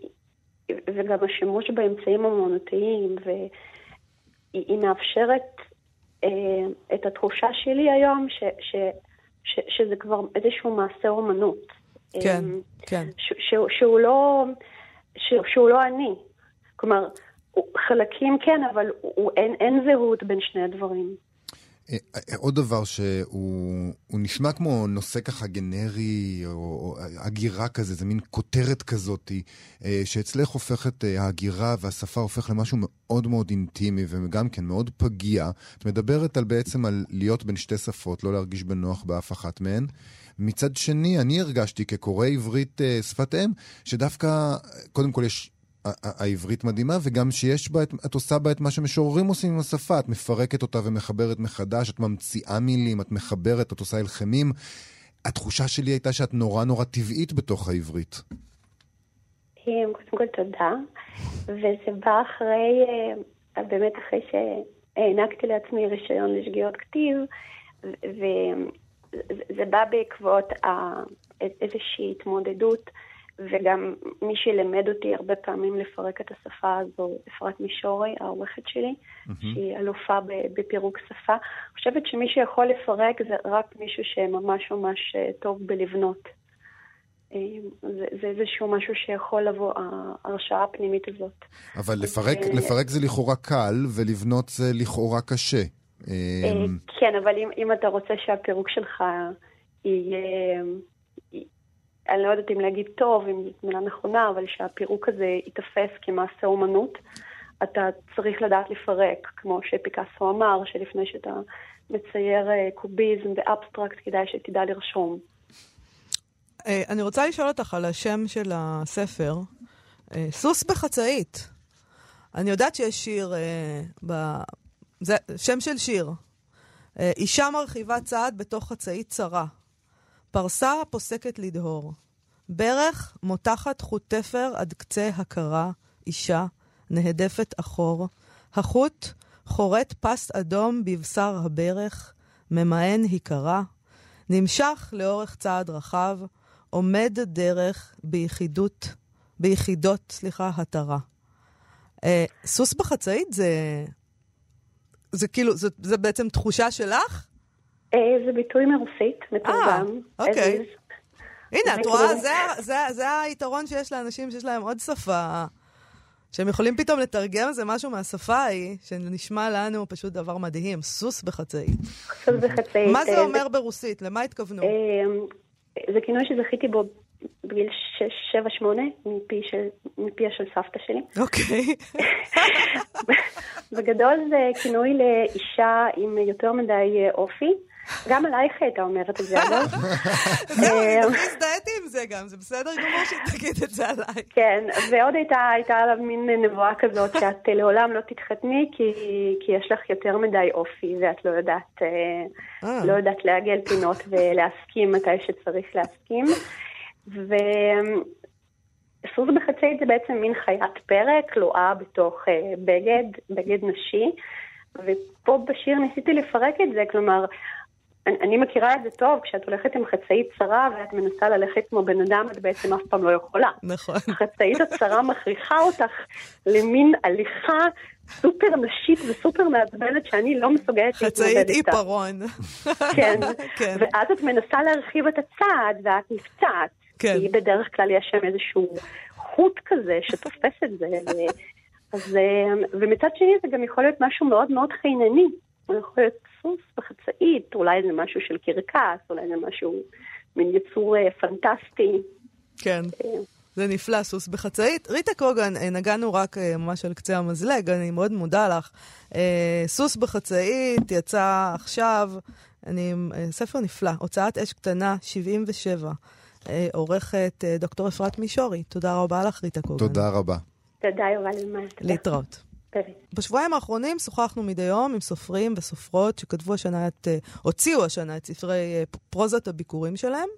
וגם השימוש באמצעים אמנותיים, והיא מאפשרת אה, את התחושה שלי היום, ש, ש, ש, שזה כבר איזשהו מעשה אומנות. כן, אה, כן. ש, ש, שהוא, לא, ש, שהוא לא אני. כלומר, חלקים כן, אבל הוא, אין, אין זהות בין שני הדברים. אה, אה, עוד דבר שהוא נשמע כמו נושא ככה גנרי, או, או הגירה כזה, זה מין כותרת כזאת, אה, שאצלך הופכת, ההגירה והשפה הופך למשהו מאוד מאוד אינטימי וגם כן מאוד פגיע. את מדברת על בעצם על להיות בין שתי שפות, לא להרגיש בנוח באף אחת מהן. מצד שני, אני הרגשתי כקורא עברית שפת אם, שדווקא, קודם כל יש העברית מדהימה, וגם שיש בה, את עושה בה את מה שמשוררים עושים עם השפה. את מפרקת אותה ומחברת מחדש, את ממציאה מילים, את מחברת, את עושה הלחמים. התחושה שלי הייתה שאת נורא נורא טבעית בתוך העברית. קודם כל תודה, וזה בא אחרי, אה, באמת אחרי שהענקתי לעצמי רישיון לשגיאות כתיב, וזה בא בעקבות איזושהי התמודדות. וגם מי שלימד אותי הרבה פעמים לפרק את השפה הזו, אפרת מישורי, העורכת שלי, mm-hmm. שהיא אלופה בפירוק שפה. אני חושבת שמי שיכול לפרק זה רק מישהו שממש ממש אה, טוב בלבנות. אה, זה, זה איזשהו משהו שיכול לבוא, ההרשאה הפנימית הזאת. אבל לפרק, ו... לפרק זה לכאורה קל, ולבנות זה לכאורה קשה. כן, אבל אם, אם אתה רוצה שהפירוק שלך יהיה... אני לא יודעת אם להגיד טוב, אם זאת מילה נכונה, אבל שהפירוק הזה ייתפס כמעשה אומנות, אתה צריך לדעת לפרק, כמו שפיקאסו אמר, שלפני שאתה מצייר אה, קוביזם באבסטרקט, כדאי שתדע לרשום. אה, אני רוצה לשאול אותך על השם של הספר, אה, סוס בחצאית. אני יודעת שיש שיר. זה שם של שיר. אישה מרחיבה צעד בתוך חצאית צרה. פרסה פוסקת לדהור. ברך מותחת חוט תפר עד קצה הכרה, אישה, נהדפת אחור. החוט חורט פס אדום בבשר הברך, ממאן היקרה. נמשך לאורך צעד רחב, עומד דרך ביחידות, ביחידות, סליחה, התרה. אה, סוס בחצאית זה... זה כאילו, זה, זה בעצם תחושה שלך? אה, זה ביטוי מרוסית, מתורגם. אה, אוקיי. הנה, את רואה, זה, זה, זה היתרון שיש לאנשים שיש להם עוד שפה, שהם יכולים פתאום לתרגם איזה משהו מהשפה ההיא, שנשמע לנו פשוט דבר מדהים, סוס בחצאית. סוס בחצאית. מה זה אה, אומר ברוסית? למה התכוונו? זה כינוי שזכיתי בו בגיל 6-7-8, מפיה של סבתא שלי. אוקיי. בגדול זה כינוי לאישה עם יותר מדי אופי. גם עלייך הייתה אומרת את זה, אגב. זהו, אני הזדהיתי עם זה גם, זה בסדר גמור שתגיד את זה עליי. כן, ועוד הייתה, עליו מין נבואה כזאת שאת לעולם לא תתחתני כי, יש לך יותר מדי אופי ואת לא יודעת, אה. לא יודעת לעגל פינות ולהסכים מתי שצריך להסכים. וסוס בחצאית זה בעצם מין חיית פרק, כלואה בתוך בגד, בגד נשי. ופה בשיר ניסיתי לפרק את זה, כלומר, אני, אני מכירה את זה טוב, כשאת הולכת עם חצאית צרה ואת מנסה ללכת כמו בן אדם, את בעצם אף פעם לא יכולה. נכון. החצאית הצרה מכריחה אותך למין הליכה סופר נשית וסופר מעצבנת שאני לא מסוגלת להתמודד איתה. חצאית עיפרון. כן. כן. ואז את מנסה להרחיב את הצעד ואת נפצעת. כן. כי בדרך כלל יש שם איזשהו חוט כזה שתופס את זה. אז, ומצד שני זה גם יכול להיות משהו מאוד מאוד חינני. הוא יכול להיות סוס בחצאית, אולי זה משהו של קרקס, אולי זה משהו, מין יצור אה, פנטסטי. כן. אה. זה נפלא, סוס בחצאית. ריטה קוגן, אה, נגענו רק ממש על קצה המזלג, אני מאוד מודה לך. סוס בחצאית יצא עכשיו, אני, ספר נפלא, הוצאת אש קטנה, 77. עורכת דוקטור אפרת מישורי. תודה רבה לך, ריטה קוגן. תודה רבה. תודה, יובל אלמז. להתראות. בשבועיים האחרונים שוחחנו מדי יום עם סופרים וסופרות שכתבו השנה את, אה, הוציאו השנה את ספרי אה, פרוזת הביקורים שלהם.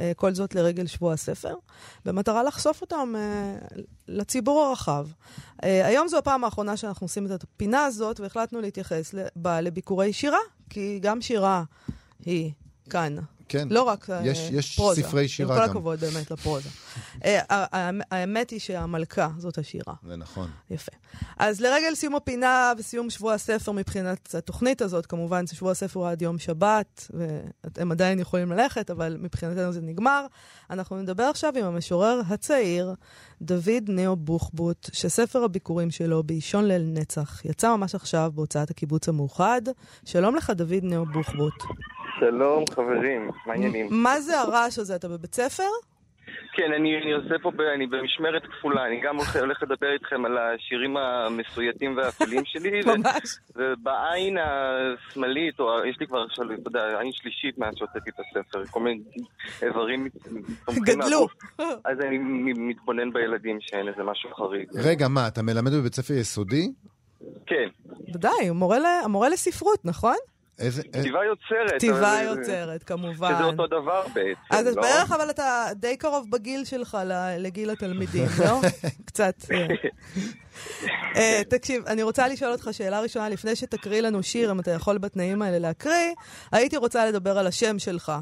אה, כל זאת לרגל שבוע הספר, במטרה לחשוף אותם לציבור הרחב. היום זו הפעם האחרונה שאנחנו עושים את הפינה הזאת, והחלטנו להתייחס לביקורי שירה, כי גם שירה היא כאן כן. לא רק אה, יש, יש פרוזה. יש ספרי שירה גם. עם כל הכבוד באמת לפרוזה. אה, האמת היא שהמלכה זאת השירה. זה נכון. יפה. אז לרגל סיום הפינה וסיום שבוע הספר מבחינת התוכנית הזאת, כמובן ששבוע הספר הוא עד יום שבת, ואתם עדיין יכולים ללכת, אבל מבחינתנו זה נגמר. אנחנו נדבר עכשיו עם המשורר הצעיר, דוד נאו בוחבוט, שספר הביקורים שלו באישון ליל נצח יצא ממש עכשיו בהוצאת הקיבוץ המאוחד. שלום לך, דוד נאו בוחבוט. שלום חברים, מה העניינים? מה זה הרעש הזה? אתה בבית ספר? כן, אני, אני עושה פה, ב, אני במשמרת כפולה, אני גם הולך לדבר איתכם על השירים המסויטים והאפלים שלי. ממש. ובעין השמאלית, או יש לי כבר עכשיו, אתה יודע, עין שלישית מאז שהוצאתי את הספר, כל מיני איברים גדלו. אז אני מתבונן בילדים שאין איזה משהו חריג. רגע, מה, אתה מלמד בבית ספר יסודי? כן. ודאי, המורה לספרות, נכון? איזה... כתיבה יוצרת. כתיבה יוצרת, כמובן. שזה אותו דבר בעצם, אז לא? בערך אבל אתה די קרוב בגיל שלך לגיל התלמידים, לא? קצת. uh, תקשיב, אני רוצה לשאול אותך שאלה ראשונה, לפני שתקריא לנו שיר, אם אתה יכול בתנאים האלה להקריא, הייתי רוצה לדבר על השם שלך.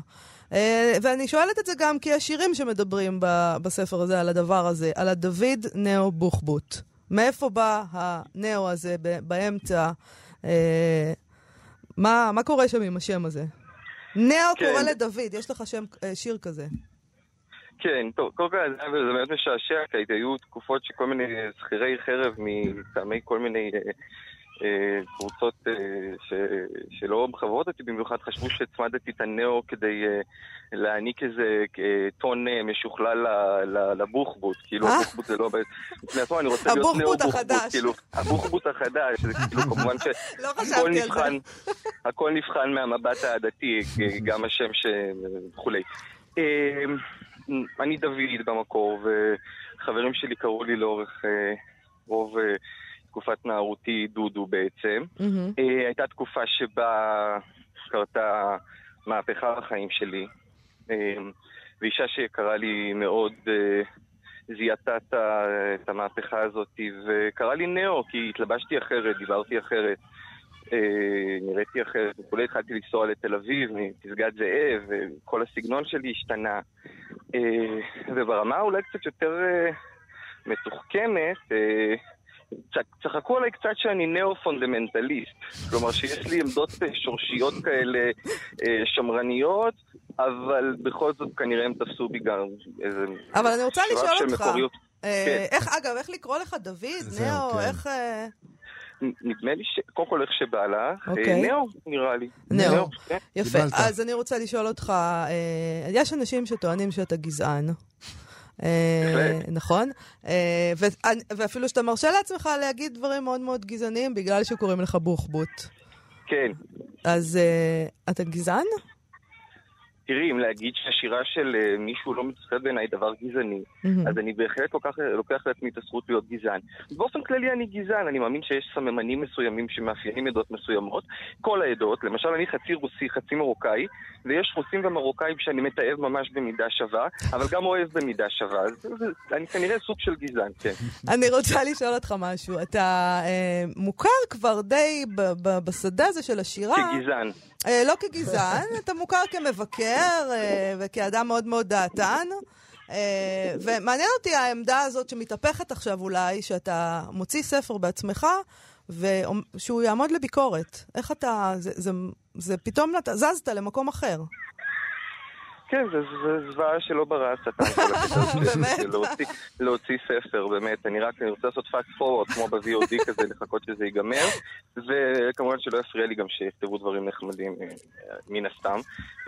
Uh, ואני שואלת את זה גם כי השירים שמדברים ב- בספר הזה על הדבר הזה, על הדוד נאו בוחבוט. מאיפה בא הנאו הזה באמצע? Uh, מה, מה קורה שם עם השם הזה? נאו כן. קורא לדוד, יש לך שם, אה, שיר כזה. כן, טוב, קודם כל זה באמת משעשע, כי היו תקופות שכל מיני שכירי חרב מטעמי כל מיני אה, קבוצות אה, ש, שלא מחברות אותי במיוחד, חשבו שהצמדתי את הנאו כדי אה, להעניק איזה טון משוכלל לבוחבוט. כאילו, הבוחבוט זה לא... בפני עצמו, אני רוצה להיות נאו בוחבוט. כאילו, הבוחבוט החדש, זה כאילו כמובן ש... לא זה. הכל נבחן מהמבט העדתי, גם השם וכולי. אני דוד במקור, וחברים שלי קראו לי לאורך רוב... תקופת נערותי דודו בעצם. Mm-hmm. הייתה תקופה שבה קרתה מהפכה בחיים שלי. אה, ואישה שיקרה לי מאוד אה, זיהתה את המהפכה הזאת, וקרא לי נאו, כי התלבשתי אחרת, דיברתי אחרת, נראיתי אחרת וכולי. התחלתי לנסוע לתל אביב, מפסגת זאב, וכל הסגנון שלי השתנה. וברמה אולי קצת יותר מתוחכמת, צחקו עליי קצת שאני נאו-פונדמנטליסט. כלומר שיש לי עמדות אה, שורשיות כאלה אה, שמרניות, אבל בכל זאת כנראה הם תפסו בי גם איזה... אבל אני רוצה לשאול אותך, אה, כן. איך, אגב, איך לקרוא לך דוד? נאו, כן. איך... נדמה לי ש... קודם כל איך שבא לך, אוקיי. נאו נראה לי. נאו, כן. יפה. אז אני רוצה לשאול אותך, יש אנשים שטוענים שאתה גזען. אה, נכון? אה, ואפילו שאתה מרשה לעצמך להגיד דברים מאוד מאוד גזעניים בגלל שקוראים לך בוחבוט. כן. אז אה, אתה גזען? תראי, אם להגיד שהשירה של uh, מישהו לא מצטרפת בעיניי דבר גזעני, mm-hmm. אז אני בהחלט לוקח, לוקח לעצמי את הזכות להיות גזען. באופן כללי אני גזען, אני מאמין שיש סממנים מסוימים שמאפיינים עדות מסוימות. כל העדות, למשל אני חצי רוסי, חצי מרוקאי, ויש רוסים ומרוקאים שאני מתעב ממש במידה שווה, אבל גם אוהב במידה שווה. אז אני כנראה סוג של גזען, כן. אני רוצה לשאול אותך משהו. אתה אה, מוכר כבר די בשדה הזה של השירה. כגזען. אה, לא כגזען, אתה מוכר כמבקר אה, וכאדם מאוד מאוד דעתן. אה, ומעניין אותי העמדה הזאת שמתהפכת עכשיו אולי, שאתה מוציא ספר בעצמך, ושהוא יעמוד לביקורת. איך אתה... זה, זה, זה פתאום זזת למקום אחר. כן, זה זוועה שלא ברא השטן באמת? להוציא ספר, באמת. אני רק, רוצה לעשות fast forward, כמו ב-VOD כזה, לחכות שזה ייגמר. וכמובן שלא יפריע לי גם שיכתבו דברים נחמדים, אה, מן הסתם.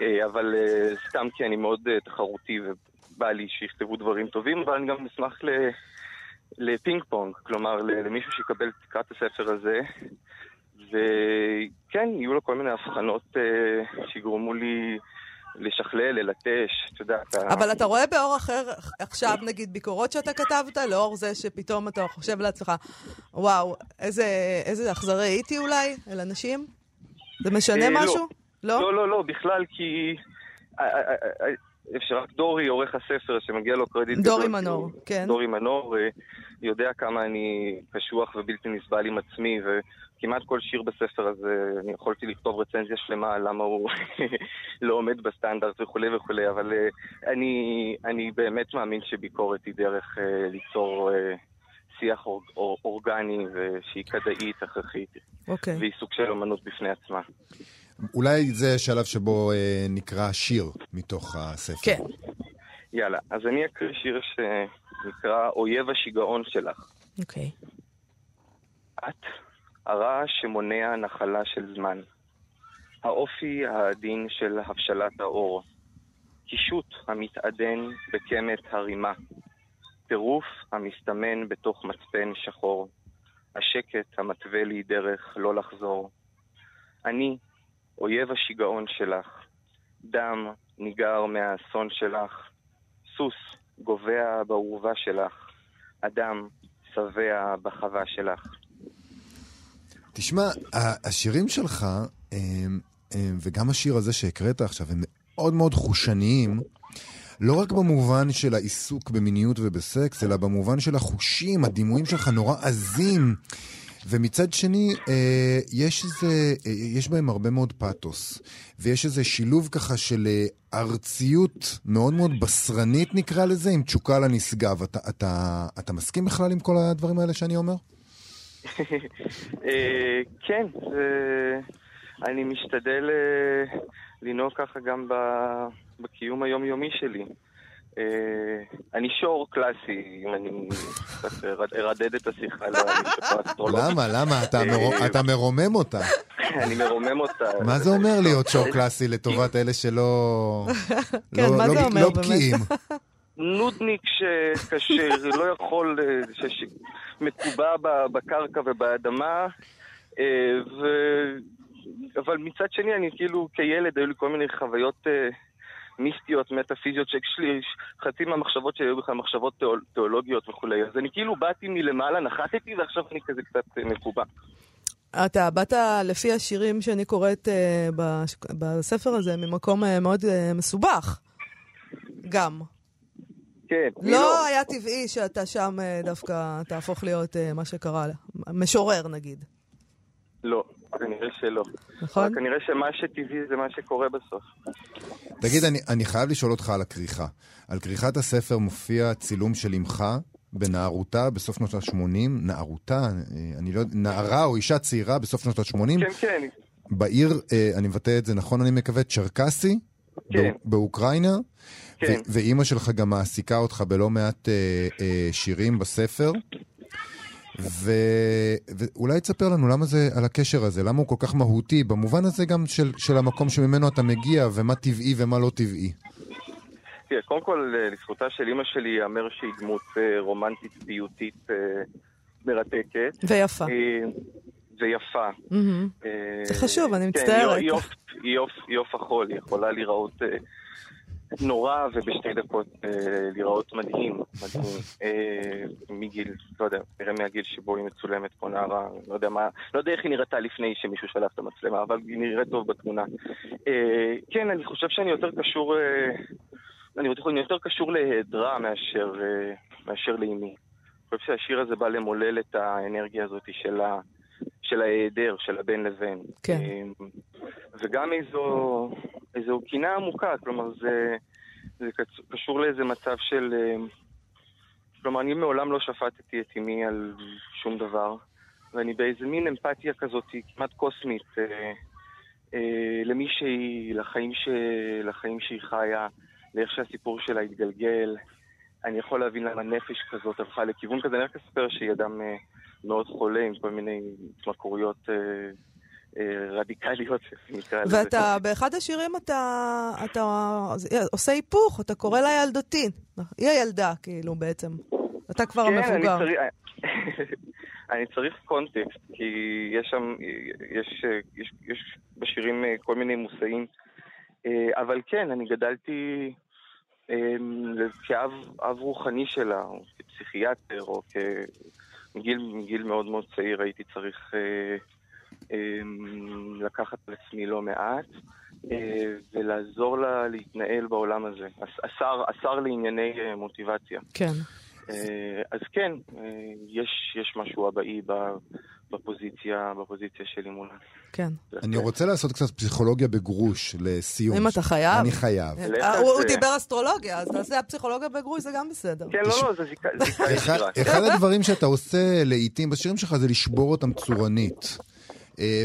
אה, אבל אה, סתם כי אני מאוד תחרותי ובא לי שיכתבו דברים טובים, אבל אני גם אשמח לפינג פונג, כלומר למישהו שיקבל את תקרת הספר הזה. וכן, יהיו לו כל מיני הבחנות שיגרמו לי לשכלל, ללטש, אתה יודע, אתה... אבל אתה רואה באור אחר עכשיו, נגיד, ביקורות שאתה כתבת, לאור זה שפתאום אתה חושב לעצמך, וואו, איזה, איזה אכזרי הייתי אולי אל אנשים? זה משנה אה, לא. משהו? לא? לא, לא, לא, בכלל כי... אה, אה, אפשר רק דורי, עורך הספר, שמגיע לו קרדיט דורי מנור, כן. דורי מנור, יודע כמה אני קשוח ובלתי נסבל עם עצמי, כמעט כל שיר בספר הזה, אני יכולתי לכתוב רצנזיה שלמה למה הוא לא עומד בסטנדרט וכולי וכולי, אבל uh, אני, אני באמת מאמין שביקורת היא דרך uh, ליצור uh, שיח אור, אור, אורגני ושהיא כדאית, הכרחית, okay. אוקיי. והיא סוג של אמנות בפני עצמה. אולי זה שלב שבו אה, נקרא שיר מתוך הספר. כן. יאללה, אז אני אקריא שיר שנקרא אויב השיגעון שלך. אוקיי. Okay. את הרעש שמונע נחלה של זמן. האופי העדין של הבשלת האור. קישוט המתעדן בקמת הרימה. טירוף המסתמן בתוך מצפן שחור. השקט המתווה לי דרך לא לחזור. אני, אויב השיגעון שלך. דם ניגר מהאסון שלך. סוס גובע בעורבה שלך. אדם שבע בחווה שלך. תשמע, השירים שלך, וגם השיר הזה שהקראת עכשיו, הם מאוד מאוד חושניים. לא רק במובן של העיסוק במיניות ובסקס, אלא במובן של החושים, הדימויים שלך נורא עזים. ומצד שני, אה, יש, איזה, אה, יש בהם הרבה מאוד פאתוס. ויש איזה שילוב ככה של אה, ארציות מאוד מאוד בשרנית, נקרא לזה, עם תשוקה לנשגב. אתה, אתה, אתה מסכים בכלל עם כל הדברים האלה שאני אומר? אה, כן, אני משתדל אה, לנהוג ככה גם בקיום היומיומי שלי. אה, אני שור קלאסי, אם אני ארדד את השיחה למה? למה? אתה מרומם אותה. אני מרומם אותה. מה זה אומר להיות שור קלאסי לטובת אלה שלא... כן, מה זה אומר לא בקיאים? נודניק שלא יכול, שמקובע בקרקע ובאדמה, אה, ו... אבל מצד שני, אני כאילו, כילד, היו לי כל מיני חוויות אה, מיסטיות, מטאפיזיות, שלי, חצי מהמחשבות שלי היו בכלל מחשבות תיאול, תיאולוגיות וכולי. אז אני כאילו באתי מלמעלה, נחתתי, ועכשיו אני כזה קצת אה, מקובע. אתה באת לפי השירים שאני קוראת uh, בספר הזה ממקום uh, מאוד uh, מסובך, גם. כן. לא, לא היה טבעי שאתה שם אה, דווקא תהפוך להיות אה, מה שקרה, משורר נגיד. לא, כנראה שלא. נכון? כנראה שמה שטבעי זה מה שקורה בסוף. תגיד, אני, אני חייב לשאול אותך על הכריכה. על כריכת הספר מופיע צילום של אמך בנערותה בסוף שנות ה-80, נערותה, אה, אני לא יודע, נערה או אישה צעירה בסוף שנות ה-80. כן, כן. בעיר, אני מבטא את זה נכון, אני מקווה, צ'רקסי, כן. באוקראינה. כן. ואימא שלך גם מעסיקה אותך בלא מעט אה, אה, שירים בספר. ו... ואולי תספר לנו למה זה, על הקשר הזה, למה הוא כל כך מהותי, במובן הזה גם של, של המקום שממנו אתה מגיע, ומה טבעי ומה לא טבעי. תראה, קודם כל, אה, לזכותה של אימא שלי ייאמר שהיא דמות אה, רומנטית, פיוטית, אה, מרתקת. ויפה. ויפה. זה חשוב, אני כן, מצטערת. היא עוף החול, יכולה להיראות נורא ובשתי דקות להיראות מדהים, מדהים. מגיל, לא יודע, נראה מהגיל שבו היא מצולמת פה נערה, לא יודע מה, לא יודע איך היא נראתה לפני שמישהו שלף את המצלמה, אבל היא נראית טוב בתמונה. כן, אני חושב שאני יותר קשור... אני יותר קשור להיעדרה מאשר, מאשר לאימי. חושב שהשיר הזה בא למולל את האנרגיה הזאת של, ה, של ההיעדר, של הבין לבין. כן. אמ, וגם איזו, איזו קינה עמוקה, כלומר זה, זה קשור לאיזה מצב של... אמ, כלומר, אני מעולם לא שפטתי את אמי על שום דבר, ואני באיזה מין אמפתיה כזאת כמעט קוסמית אה, אה, למי שהיא, לחיים, ש... לחיים שהיא חיה, לאיך שהסיפור שלה התגלגל. אני יכול להבין למה נפש כזאת הלכה לכיוון כזה. אני רק אספר שהיא אדם אה, מאוד חולה עם כל מיני התמכרויות אה, אה, רדיקליות, נקרא לזה. ואתה, באחד השירים אתה, אתה עושה היפוך, אתה קורא לה ילדותי. היא הילדה, כאילו, בעצם. אתה כבר כן, המבוגר. אני צריך, אני צריך קונטקסט, כי יש שם, יש, יש, יש בשירים כל מיני מושאים. אבל כן, אני גדלתי... כאב רוחני שלה, או כפסיכיאטר, או מגיל, מגיל מאוד מאוד צעיר הייתי צריך אה, אה, לקחת על עצמי לא מעט אה, ולעזור לה להתנהל בעולם הזה. השר, השר לענייני אה, מוטיבציה. כן. אה, אז כן, אה, יש, יש משהו אבאי בפוזיציה, בפוזיציה של אימונה. כן. אני רוצה לעשות קצת פסיכולוגיה בגרוש לסיום. אם אתה חייב. אני חייב. אה, הוא דיבר אסטרולוגיה, אז תעשה פסיכולוגיה בגרוש, זה גם בסדר. כן, לא, לא, זה זיקה ישירה. אחד הדברים שאתה עושה לעיתים בשירים שלך זה לשבור אותם צורנית.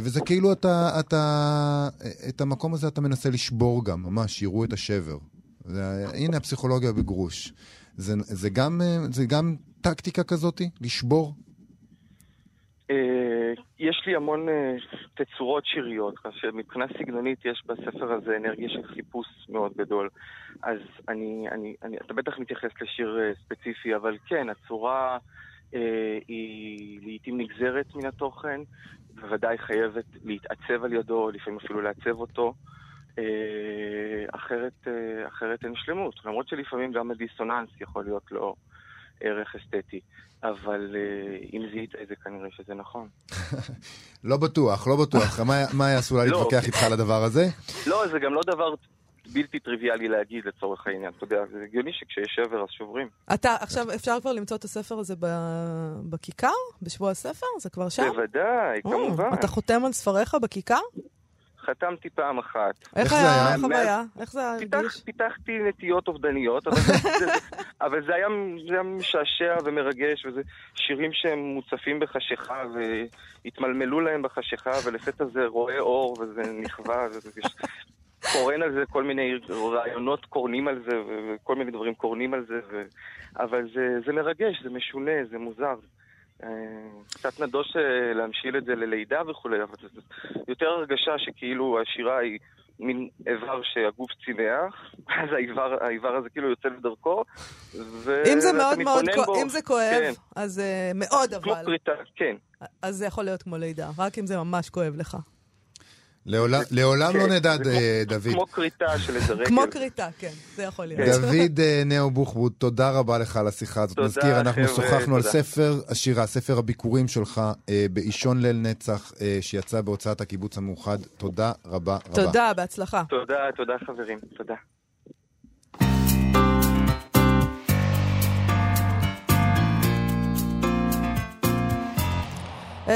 וזה כאילו אתה, אתה, את המקום הזה אתה מנסה לשבור גם, ממש, יראו את השבר. הנה הפסיכולוגיה בגרוש. זה, זה, גם, זה גם טקטיקה כזאתי? לשבור? אה, יש לי המון אה, תצורות שיריות, מבחינה סגנונית יש בספר הזה אנרגיה של חיפוש מאוד גדול. אז אני, אני, אני, אתה בטח מתייחס לשיר אה, ספציפי, אבל כן, הצורה אה, היא לעיתים נגזרת מן התוכן, בוודאי חייבת להתעצב על ידו, לפעמים אפילו לעצב אותו. אחרת, אחרת אין שלמות. למרות שלפעמים גם הדיסוננס יכול להיות לו ערך אסתטי. אבל אה, אם זיהית את זה, כנראה שזה נכון. לא בטוח, לא בטוח. מה יעשו לה לא. להתווכח איתך על הדבר הזה? לא, זה גם לא דבר בלתי טריוויאלי להגיד לצורך העניין. אתה יודע, זה הגיוני שכשיש שבר אז שוברים. אתה, עכשיו, אפשר כבר למצוא את הספר הזה בכיכר? בשבוע הספר? זה כבר שם? בוודאי, כמובן. אתה חותם על ספריך בכיכר? חתמתי פעם אחת. איך היה החוויה? איך זה הרגיש? פיתחתי נטיות אובדניות, אבל זה היה משעשע ומרגש, וזה שירים שהם מוצפים בחשיכה, והתמלמלו להם בחשיכה, ולפתע זה רואה אור, וזה נכווה, קורן על זה, כל מיני רעיונות קורנים על זה, וכל מיני דברים קורנים על זה, אבל זה מרגש, זה משונה, זה מוזר. אה, קצת נדוש אה, להמשיל את זה ללידה וכולי, אבל זה יותר הרגשה שכאילו השירה היא מין איבר שהגוף צינח, אז האיבר, האיבר הזה כאילו יוצא לדרכו, אם זה מאוד מאוד, כואב, אם זה כואב, כן. אז uh, מאוד אבל. כמו פריטה, כן. אז זה יכול להיות כמו לידה, רק אם זה ממש כואב לך. לעולם לא נדע, אה, דוד. כמו כריתה של איזה רגל. כמו כריתה, כן, זה יכול להיות. דוד אה, נאו בוחבוט, תודה רבה לך על השיחה הזאת. נזכיר, אנחנו שוחחנו על ספר השירה, ספר הביקורים שלך אה, באישון ליל נצח, שיצא בהוצאת הקיבוץ המאוחד. תודה רבה רבה. תודה, בהצלחה. תודה, תודה חברים, תודה.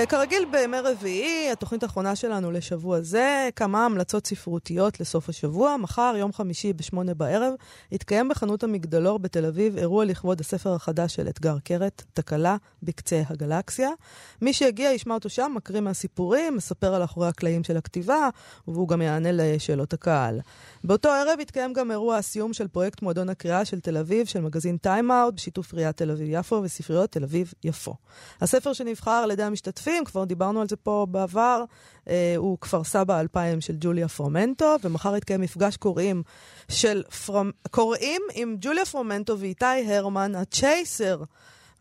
כרגיל בימי רביעי, התוכנית האחרונה שלנו לשבוע זה, כמה המלצות ספרותיות לסוף השבוע. מחר, יום חמישי בשמונה בערב, יתקיים בחנות המגדלור בתל אביב אירוע לכבוד הספר החדש של אתגר קרת, תקלה בקצה הגלקסיה. מי שיגיע ישמע אותו שם, מקריא מהסיפורים, מספר על אחורי הקלעים של הכתיבה, והוא גם יענה לשאלות הקהל. באותו ערב יתקיים גם אירוע הסיום של פרויקט מועדון הקריאה של תל אביב, של מגזין Time Out, בשיתוף עיריית תל אביב-יפו וספריות תל אביב-יפו. הספר שנבחר על ידי המשתתפים, כבר דיברנו על זה פה בעבר, אה, הוא כפר סבא 2000 של ג'וליה פרמנטו, ומחר יתקיים מפגש קוראים של פרומ... קוראים עם ג'וליה פרמנטו ואיתי הרמן, הצ'ייסר.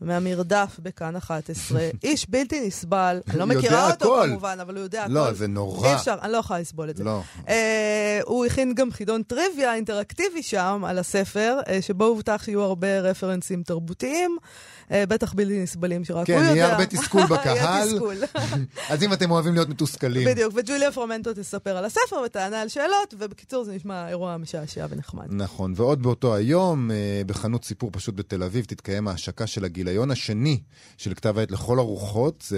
מהמרדף בכאן 11. איש בלתי נסבל, אני לא מכירה אותו הכל. כמובן, אבל הוא יודע לא, הכל. לא, זה נורא. אי אפשר, אני לא יכולה לסבול את זה. לא. Uh, הוא הכין גם חידון טריוויה אינטראקטיבי שם על הספר, uh, שבו הובטח שיהיו הרבה רפרנסים תרבותיים. אה, בטח בלתי נסבלים שרק כן, הוא יודע. כן, יהיה הרבה תסכול בקהל. אז אם אתם אוהבים להיות מתוסכלים. בדיוק, וג'וליה פרמנטו תספר על הספר ותענה על שאלות, ובקיצור זה נשמע אירוע משעשע ונחמד. נכון, ועוד באותו היום, אה, בחנות סיפור פשוט בתל אביב, תתקיים ההשקה של הגיליון השני של כתב העת לכל הרוחות,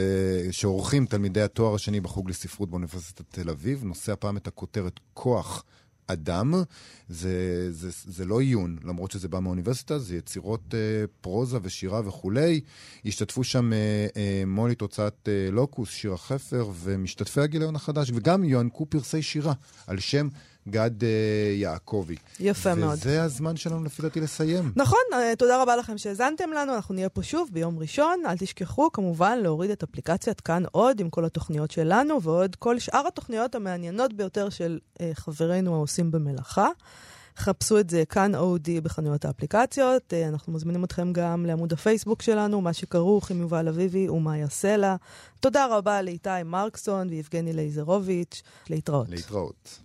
שעורכים תלמידי התואר השני בחוג לספרות באוניברסיטת תל אביב. נושא הפעם את הכותרת כוח. אדם, זה, זה, זה לא עיון, למרות שזה בא מהאוניברסיטה, זה יצירות אה, פרוזה ושירה וכולי. השתתפו שם אה, אה, מולי תוצאת אה, לוקוס, שירה חפר, ומשתתפי הגיליון החדש, וגם יוענקו פרסי שירה על שם גד uh, יעקבי. יפה וזה מאוד. וזה הזמן שלנו לפי דעתי לסיים. נכון, uh, תודה רבה לכם שהאזנתם לנו, אנחנו נהיה פה שוב ביום ראשון. אל תשכחו כמובן להוריד את אפליקציית כאן עוד עם כל התוכניות שלנו, ועוד כל שאר התוכניות המעניינות ביותר של uh, חברינו העושים במלאכה. חפשו את זה כאן אודי בחנויות האפליקציות. אנחנו מזמינים אתכם גם לעמוד הפייסבוק שלנו, מה שכרוך עם יובל אביבי ומאיה סלע. תודה רבה לאיתי מרקסון ויבגני לייזרוביץ'. להתראות. להתראות.